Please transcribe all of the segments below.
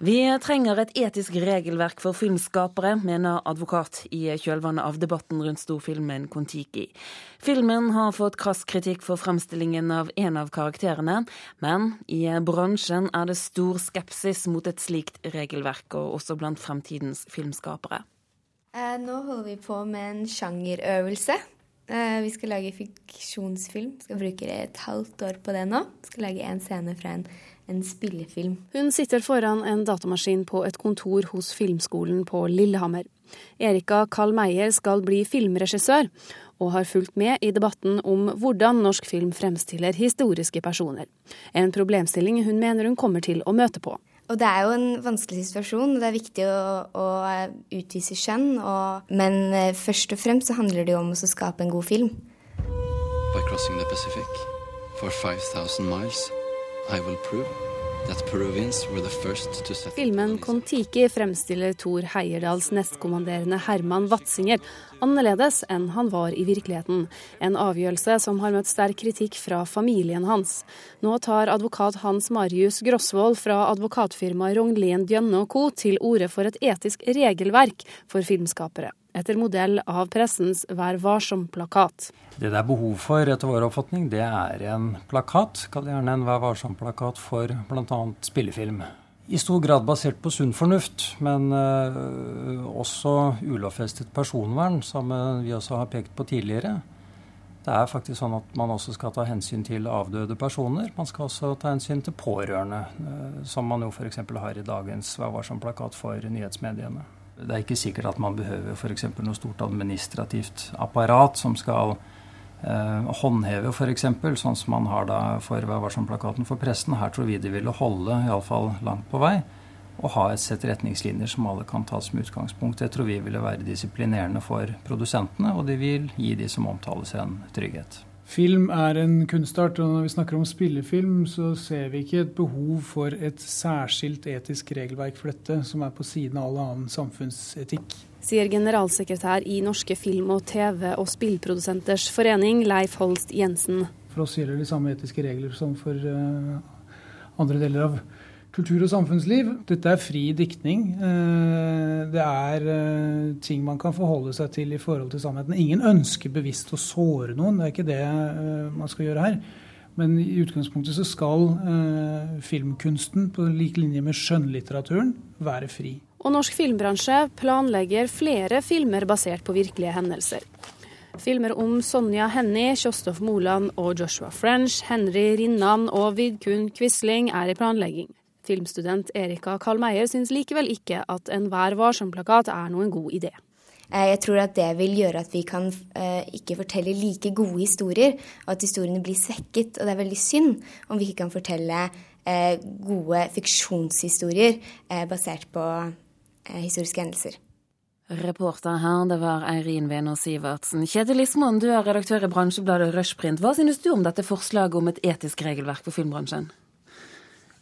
Vi trenger et etisk regelverk for filmskapere, mener advokat i kjølvannet av debatten rundt storfilmen Kon-Tiki. Filmen har fått krass kritikk for fremstillingen av en av karakterene, men i bransjen er det stor skepsis mot et slikt regelverk, og også blant fremtidens filmskapere. Eh, nå holder vi på med en sjangerøvelse. Eh, vi skal lage fiksjonsfilm. Skal bruke et halvt år på det nå. Skal lage en scene fra en en spillefilm. Hun sitter foran en datamaskin på et kontor hos Filmskolen på Lillehammer. Erika Karl Meyer skal bli filmregissør, og har fulgt med i debatten om hvordan norsk film fremstiller historiske personer. En problemstilling hun mener hun kommer til å møte på. Og Det er jo en vanskelig situasjon, og det er viktig å, å utvise skjønn. Og, men eh, først og fremst så handler det jo om å skape en god film. By crossing the Pacific for 5000 miles Filmen Kon-Tiki fremstiller Thor Heierdals nestkommanderende Herman Watzinger annerledes enn han var i virkeligheten. En avgjørelse som har møtt sterk kritikk fra familien hans. Nå tar advokat Hans Marius Grosvold fra advokatfirmaet Rognlien Djønne Co. til orde for et etisk regelverk for filmskapere etter modell av pressens Vær varsom-plakat. Det det er behov for, etter vår oppfatning, det er en plakat, kall gjerne en Vær varsom-plakat for bl.a. spillefilm. I stor grad basert på sunn fornuft, men uh, også ulovfestet personvern, som uh, vi også har pekt på tidligere. Det er faktisk sånn at man også skal ta hensyn til avdøde personer. Man skal også ta hensyn til pårørende, uh, som man jo f.eks. har i dagens Vær varsom-plakat for nyhetsmediene. Det er ikke sikkert at man behøver f.eks. noe stort administrativt apparat som skal eh, håndheve f.eks., sånn som man har da for Vær varsom-plakaten for pressen. Her tror vi det ville holde, iallfall langt på vei, å ha et sett retningslinjer som alle kan tas som utgangspunkt. Det tror vi ville være disiplinerende for produsentene, og det vil gi de som omtales, en trygghet. Film er en kunstart, og når vi snakker om spillefilm, så ser vi ikke et behov for et særskilt etisk regelverk for dette, som er på siden av all annen samfunnsetikk. Sier generalsekretær i Norske film- og TV- og spillprodusenters forening, Leif Holst Jensen. For oss gjelder de samme etiske regler som for uh, andre deler av kultur og samfunnsliv. Dette er fri diktning. Eh, det er eh, ting man kan forholde seg til i forhold til sannheten. Ingen ønsker bevisst å såre noen, det er ikke det eh, man skal gjøre her. Men i utgangspunktet så skal filmkunsten på lik linje med skjønnlitteraturen være fri. Og norsk filmbransje planlegger flere filmer basert på virkelige hendelser. Filmer om Sonja Hennie, Kjostolf Moland og Joshua French, Henry Rinnan og Vidkun Quisling er i planlegging. Filmstudent Erika Karl Meyer syns likevel ikke at en Vær varsom-plakat er noen god idé. Eh, jeg tror at det vil gjøre at vi kan eh, ikke fortelle like gode historier, og at historiene blir svekket. Og det er veldig synd om vi ikke kan fortelle eh, gode fiksjonshistorier basert på historiske hendelser. Reporter her, det var Eirin Venår Sivertsen. Kjetil Ismoen, du er redaktør i bransjebladet Rushprint. Hva synes du om dette forslaget om et etisk regelverk for filmbransjen?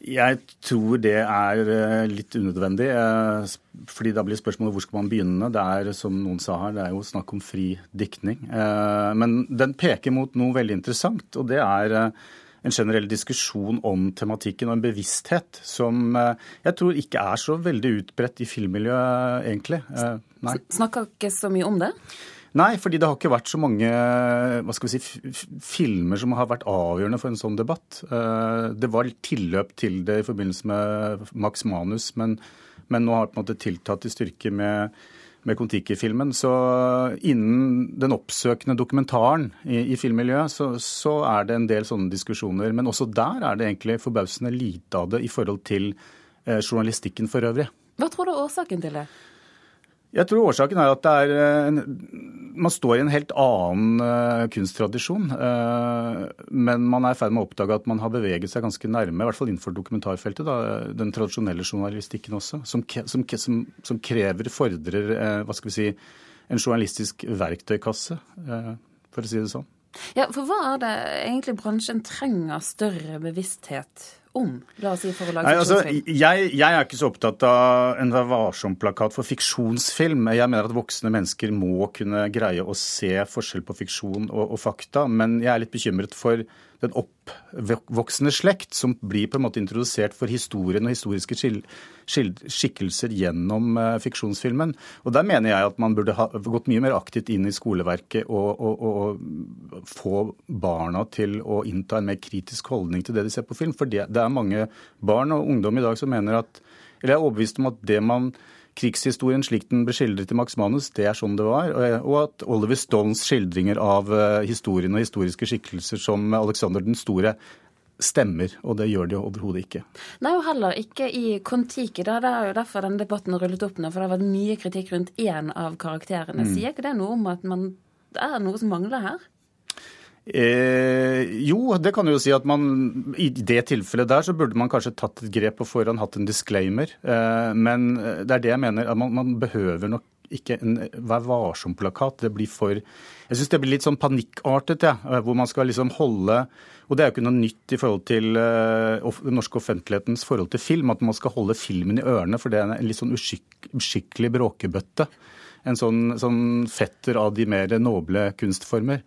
Jeg tror det er eh, litt unødvendig. Eh, fordi da blir spørsmålet hvor skal man begynne. Det er som noen sa her, det er jo snakk om fri diktning. Eh, men den peker mot noe veldig interessant, og det er en generell diskusjon om tematikken og en bevissthet som jeg tror ikke er så veldig utbredt i filmmiljøet, egentlig. Nei. Snakker ikke så mye om det? Nei, fordi det har ikke vært så mange hva skal vi si, filmer som har vært avgjørende for en sånn debatt. Eh, det var tilløp til det i forbindelse med Max Manus, men, men nå har det på en måte tiltatt i styrke med, med Kon-Tiki-filmen. Så innen den oppsøkende dokumentaren i, i filmmiljøet, så, så, er det en del sånne diskusjoner. Men også der er det egentlig forbausende lite av det i forhold til eh, journalistikken for øvrig. Hva tror du er årsaken til det? Jeg tror årsaken er at det er en, man står i en helt annen uh, kunsttradisjon. Uh, men man er i ferd med å oppdage at man har beveget seg ganske nærme, i hvert fall innenfor dokumentarfeltet, da, den tradisjonelle journalistikken også. Som, som, som, som krever, fordrer, hva skal vi si, en journalistisk verktøykasse, for å si det sånn. Ja, for hva er det egentlig bransjen trenger større bevissthet om? La oss si for å lage Nei, altså, jeg, jeg, er ikke så opptatt av en Vær varsom-plakat for fiksjonsfilm. Jeg mener at voksne mennesker må kunne greie å se forskjell på fiksjon og, og, fakta. Men jeg er litt bekymret for den oppvoksende slekt som blir på en måte introdusert for historien og historiske skikkelser gjennom uh, fiksjonsfilmen. Og Der mener jeg at man burde ha gått mye mer aktivt inn i skoleverket og, og, og, få barna til å innta en mer kritisk holdning til det de ser på film. For det, det er mange barn og ungdom i dag som mener at eller er overbevist om at det man krigshistorien slik den ble skildret i Max Manus, det er sånn det var. Og at Oliver Stones skildringer av eh, historien og historiske skikkelser som Alexander den store stemmer, og det gjør de overhodet ikke. Nei, og heller ikke i Kon-Tiki. Det er jo derfor denne debatten har rullet opp nå, for det har vært mye kritikk rundt én av karakterene. Mm. Sier ikke det noe om at man, det er noe som mangler her? Eh, jo, det kan du jo si at man i det tilfellet der så burde man kanskje tatt et grep på forhånd, hatt en disclaimer. Eh, men det er det jeg mener. at Man, man behøver nok ikke en Vær varsom-plakat. Det blir for Jeg syns det blir litt sånn panikkartet, ja, hvor man skal liksom holde Og det er jo ikke noe nytt i forhold til uh, den norske offentlighetens forhold til film, at man skal holde filmen i ørene, for det er en litt sånn uskik uskikkelig bråkebøtte. En sånn, sånn fetter av de mer noble kunstformer.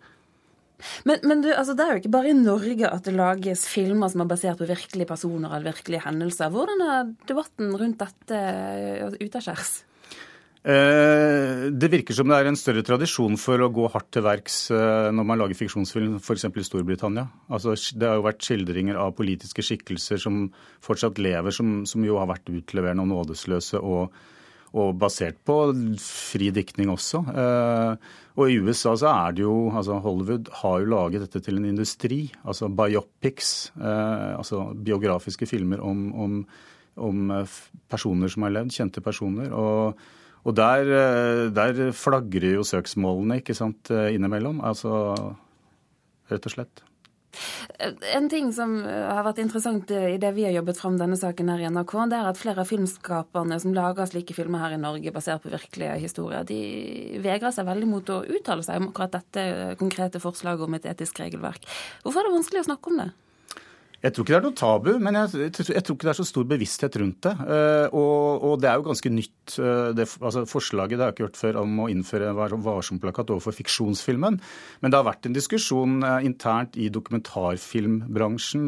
Men, men du, altså, det er jo ikke bare i Norge at det lages filmer som er basert på virkelige personer eller virkelige hendelser. Hvordan er debatten rundt dette eh, utaskjærs? Eh, det virker som det er en større tradisjon for å gå hardt til verks eh, når man lager fiksjonsfilm, f.eks. i Storbritannia. Altså, det har jo vært skildringer av politiske skikkelser som fortsatt lever, som, som jo har vært utleverende og nådesløse og, og basert på fri diktning også. Og i USA så er det jo altså Hollywood har jo laget dette til en industri. Altså biopics, eh, altså biografiske filmer om, om, om, eh, personer som har levd, kjente personer. Og, og der, eh, der, flagrer jo søksmålene, ikke sant, eh, innimellom. Altså rett og slett. En ting som eh, har vært interessant i det vi har jobbet fram denne saken her i NRK, det er at flere av filmskaperne som lager slike filmer her i Norge basert på virkelige historier, de vegrer seg veldig mot å uttale seg om akkurat dette konkrete forslaget om et etisk regelverk. Hvorfor er det vanskelig å snakke om det? Jeg tror ikke det er noe tabu, men jeg, jeg, tror ikke det er så stor bevissthet rundt det. Uh, og, og, det er jo ganske nytt. Uh, det, altså Forslaget det har jeg ikke hørt før om å innføre varsomplakat overfor fiksjonsfilmen. Men det har vært en diskusjon uh, internt i dokumentarfilmbransjen,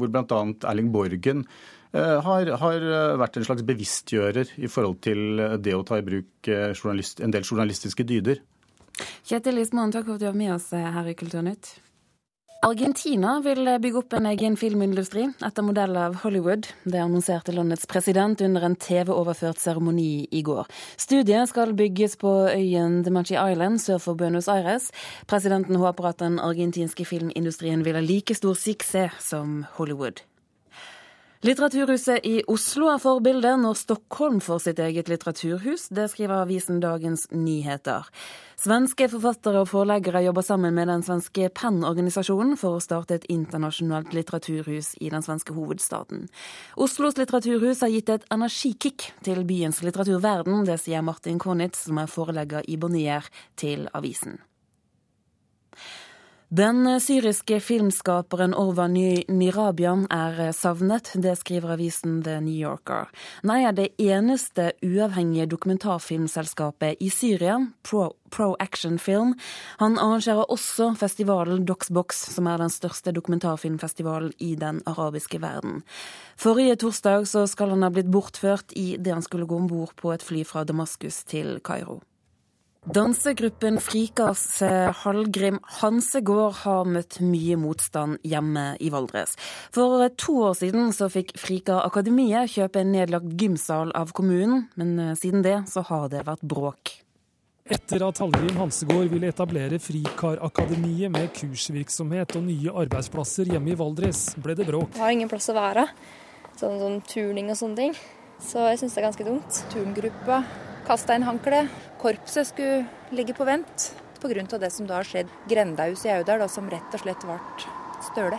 hvor bl.a. Erling Borgen har, har, vært en slags bevisstgjører i forhold til det å ta i bruk en del journalistiske dyder. Kjetil Ismoen, takk for at du var med oss her i Kulturnytt. Argentina vil bygge opp en egen filmindustri etter modell av Hollywood. Det annonserte landets president under en TV-overført seremoni i går. Studiet skal bygges på øyen Demachi Island sør for Buenos Aires. Presidenten håper at den argentinske filmindustrien vil ha like stor suksess som Hollywood. Litteraturhuset i Oslo er forbildet når Stockholm får sitt eget litteraturhus. Det skriver avisen Dagens Nyheter. Svenske forfattere og forleggere jobber sammen med den svenske Penn-organisasjonen for å starte et internasjonalt litteraturhus i den svenske hovedstaden. Oslos litteraturhus har gitt et energikick til byens litteraturverden. Det sier Martin Konitz, som er forelegger i Bonnier, til avisen. Den syriske filmskaperen Orvan Mirabian er savnet, det skriver avisen The New Yorker. Nei er det eneste uavhengige dokumentarfilmselskapet i Syria, Pro, Pro Action Film. Han arrangerer også festivalen Doxbox, som er den største dokumentarfilmfestivalen i den arabiske verden. Forrige torsdag skal han ha blitt bortført i det han skulle gå om bord på et fly fra Damaskus til Kairo. Dansegruppen Frikas Hallgrim Hansegård har møtt mye motstand hjemme i Valdres. For to år siden så fikk Frika Akademiet kjøpe en nedlagt gymsal av kommunen, men eh, siden det så har det vært bråk. Etter at Hallgrim Hansegård ville etablere Frikarakademiet med kursvirksomhet og nye arbeidsplasser hjemme i Valdres, ble det bråk. Jeg har ingen plass å være, sånn som turning og sånne ting. Så jeg syns det er ganske dumt. Turngruppa kasta inn håndkle. Korpset skulle ligge på vent pga. det som da har skjedd. Grendahuset i Audal, som rett og slett ble støle.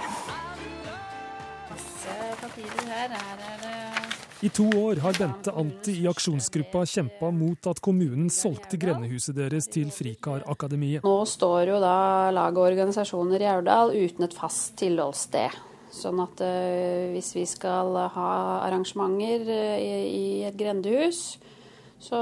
I to år har Bente Anti i aksjonsgruppa kjempa mot at kommunen solgte grendehuset deres til Frikar-akademiet. Nå står jo da lag og organisasjoner i Aurdal uten et fast tilholdssted. Sånn at uh, hvis vi skal ha arrangementer i, i et grendehus, så,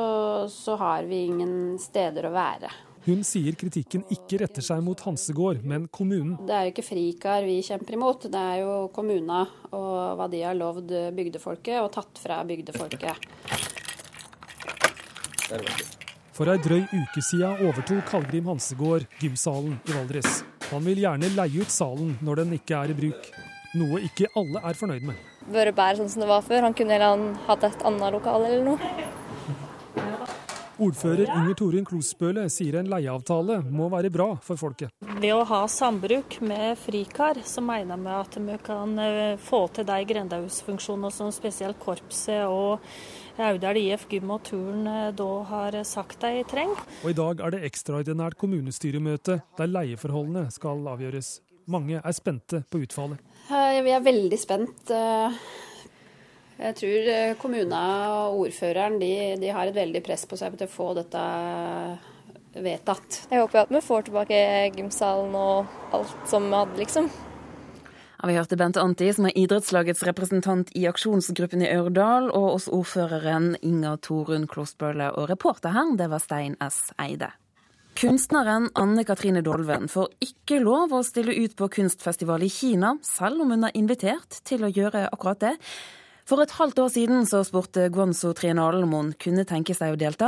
så, har vi ingen steder å være. Hun sier kritikken ikke retter seg mot Hansegård, men kommunen. Det er jo ikke Frikar vi kjemper imot, det er jo kommuna og hva de har lovd bygdefolket og tatt fra bygdefolket. For ei drøy uke siden overtok Hallgrim Hansegård gymsalen i Valdres. Han vil gjerne leie ut salen når den ikke er i bruk, noe ikke alle er fornøyd med. Vært bedre sånn som det var før. Han kunne heller hatt et annet lokal eller noe. Ordfører Inger Torunn Klosbøle sier en leieavtale må være bra for folket. Ved å ha sambruk med Frikar, så mener vi at vi kan eh, få til de grendehusfunksjonene som spesielt korpset og Audal IF Gym og Turn eh, da har sagt de trenger. Og I dag er det ekstraordinært kommunestyremøte der leieforholdene skal avgjøres. Mange er spente på utfallet. Vi er veldig spent. Jeg tror eh, kommunene og ordføreren de, de, har et veldig press på seg til å få dette vedtatt. Jeg håper at vi får tilbake gymsalen og alt som vi hadde, liksom. Ja, vi hørte Bente Anti, som er idrettslagets representant i aksjonsgruppen i Ørdal, og oss ordføreren Inga Torunn Klosbølle. Og reporter her, det var Stein S. Eide. Kunstneren Anne Katrine Dolven får ikke lov å stille ut på kunstfestival i Kina, selv om hun er invitert til å gjøre akkurat det. For et halvt år siden så spurte Guanzo-triennalen om hun kunne tenke seg å delta.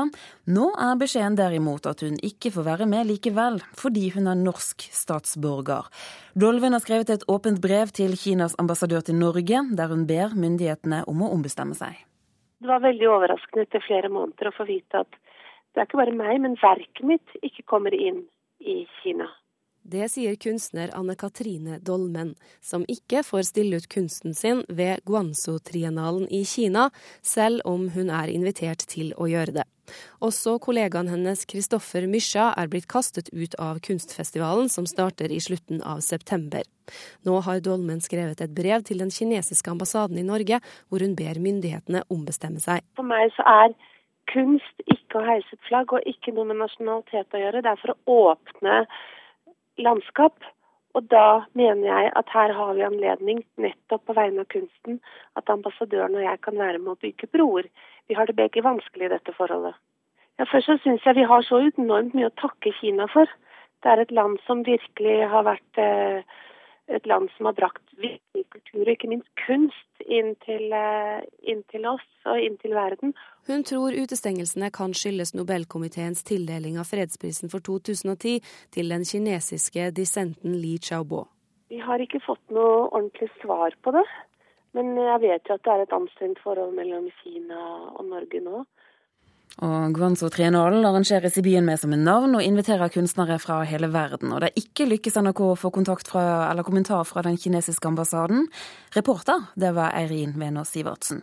Nå er beskjeden derimot at hun ikke får være med likevel, fordi hun er norsk statsborger. Dolven har skrevet et åpent brev til Kinas ambassadør til Norge, der hun ber myndighetene om å ombestemme seg. Det var veldig overraskende etter flere måneder å få vite at det er ikke bare meg, men verket mitt ikke kommer inn i Kina. Det sier kunstner Anne Katrine Dolmen, som ikke får stille ut kunsten sin ved Guangzhou-triennalen i Kina, selv om hun er invitert til å gjøre det. Også kollegaen hennes Kristoffer Mysja er blitt kastet ut av kunstfestivalen som starter i slutten av september. Nå har Dolmen skrevet et brev til den kinesiske ambassaden i Norge, hvor hun ber myndighetene ombestemme seg. For meg så er kunst ikke å heise et flagg og ikke noe med nasjonalitet å gjøre. Det er for å åpne landskap. Og da mener jeg at her har vi anledning, nettopp på vegne av kunsten, at ambassadøren og jeg kan være med å bygge broer. Vi har det begge vanskelig i dette forholdet. Ja, først så syns jeg vi har så enormt mye å takke Kina for. Det er et land som virkelig har vært eh, et land som har brakt viktig kultur, og ikke minst kunst, inn til, eh, inn til, oss og inn til verden. Hun tror utestengelsene kan skyldes Nobelkomiteens tildeling av fredsprisen for 2010 til den kinesiske dissenten Li Xiaobo. Vi har ikke fått noe ordentlig svar på det. Men jeg vet jo at det er et anstrengt forhold mellom Kina og Norge nå. Og Guanzo Triennalen arrangeres i byen med som en navn og inviterer kunstnere fra hele verden. Og det er ikke lykkes NRK å få kontakt fra, eller kommentar fra den kinesiske ambassaden. Reporter det var Eirin Venås Sivertsen.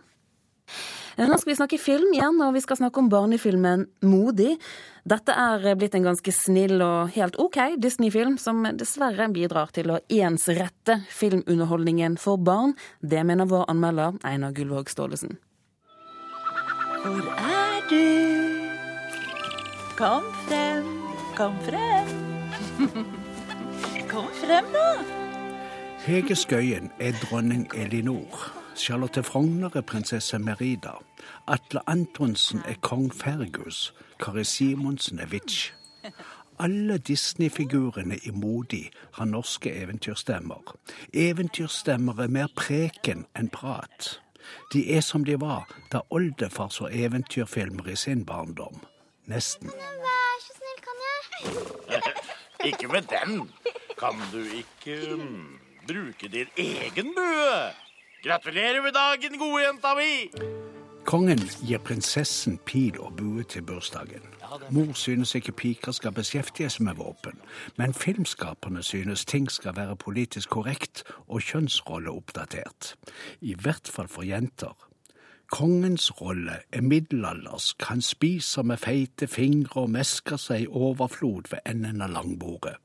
Nå skal vi snakke film igjen, og vi skal snakke om barnefilmen 'Modig'. Dette er blitt en ganske snill og helt OK Disney-film, som dessverre bidrar til å ensrette filmunderholdningen for barn. Det mener vår anmelder Einar Gullvåg Staalesen. Hvor er du? Kom frem, kom frem. Kom frem, da. Hege Skøyen er dronning Elinor. Charlotte Frogner er prinsesse Merida. Atle Antonsen er kong Fergus. Kari Simonsen er Witch. Alle Disney-figurene i Modi har norske eventyrstemmer. Eventyrstemmer er mer preken enn prat. De er som de var da oldefar så eventyrfilmer i sin barndom. Nesten. Vær så snill, kan jeg? ikke med den. Kan du ikke um, bruke din egen bue? Gratulerer med dagen, gode jenta mi! Kongen gir prinsessen pil og bue til bursdagen. Mor synes ikke piker skal beskjeftige seg med våpen, men filmskaperne synes ting skal være politisk korrekt og kjønnsrolleoppdatert. I hvert fall for jenter. Kongens rolle er middelaldersk, han spiser med feite fingre og mesker seg i overflod ved enden av langbordet.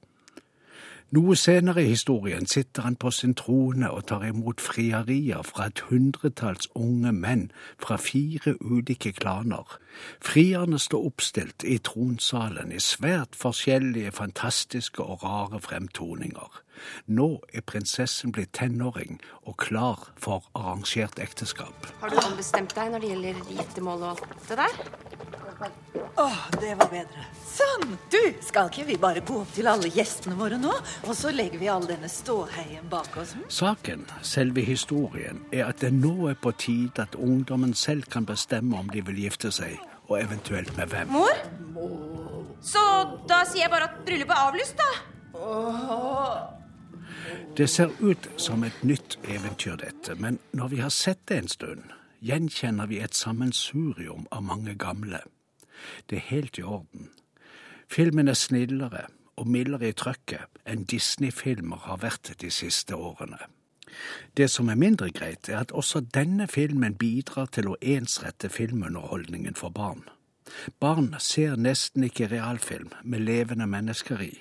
Noe senere i historien sitter han på sin trone og tar imot frierier fra et hundretalls unge menn fra fire ulike klaner. Frierne står oppstilt i tronsalen i svært forskjellige, fantastiske og rare fremtoninger. Nå er prinsessen blitt tenåring og klar for arrangert ekteskap. Har du ombestemt deg når det gjelder giftermål og alt det der? Åh, det var bedre. Sånn! Du, skal ikke vi bare gå opp til alle gjestene våre nå? Og så legger vi all denne ståheien bak oss? hm? Saken, selve historien, er at det nå er på tide at ungdommen selv kan bestemme om de vil gifte seg, og eventuelt med hvem. Mor? Så da sier jeg bare at bryllupet er avlyst, da. Det ser ut som et nytt eventyr, dette, men når vi har sett det en stund, gjenkjenner vi et sammensurium av mange gamle. Det er helt i orden. Filmen er snillere og mildere i trøkket enn Disney-filmer har vært de siste årene. Det som er mindre greit, er at også denne filmen bidrar til å ensrette filmunderholdningen for barn. Barn ser nesten ikke realfilm med levende mennesker i.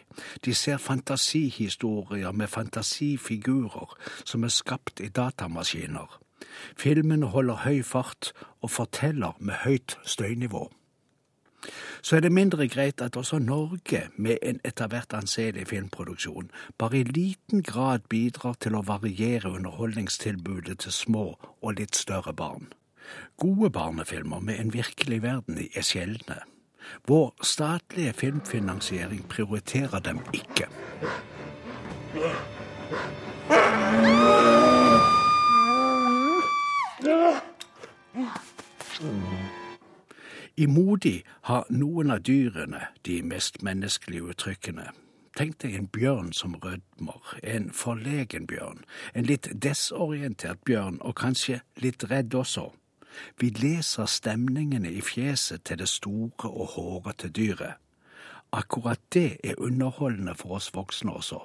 De ser fantasihistorier med fantasifigurer som er skapt i datamaskiner. Filmene holder høy fart og forteller med høyt støynivå. Så er det mindre greit at også Norge, med en etter hvert anselig filmproduksjon, bare i liten grad bidrar til å variere underholdningstilbudet til små og litt større barn. Gode barnefilmer med en virkelig verden i er sjeldne. Vår statlige filmfinansiering prioriterer dem ikke. I Modi har noen av dyrene de mest menneskelige uttrykkene. Tenk deg en bjørn som rødmer, en forlegen bjørn, en litt desorientert bjørn, og kanskje litt redd også. Vi leser stemningene i fjeset til det store og hårete dyret. Akkurat det er underholdende for oss voksne også.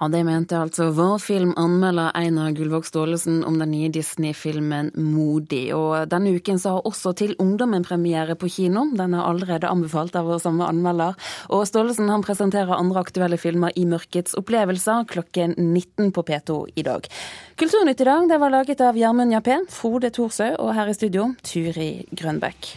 Ja, Det mente altså vår filmanmelder Einar Gullvåg Staalesen om den nye Disney-filmen Modig. Og denne uken så har også Til ungdommen premiere på kino. Den er allerede anbefalt av vår samme anmelder. Og Staalesen han presenterer andre aktuelle filmer i Mørkets opplevelser klokken 19 på P2 i dag. Kulturnytt i dag det var laget av Gjermund Jappé, Frode Thorsø og her i studio Turi Grønbekk.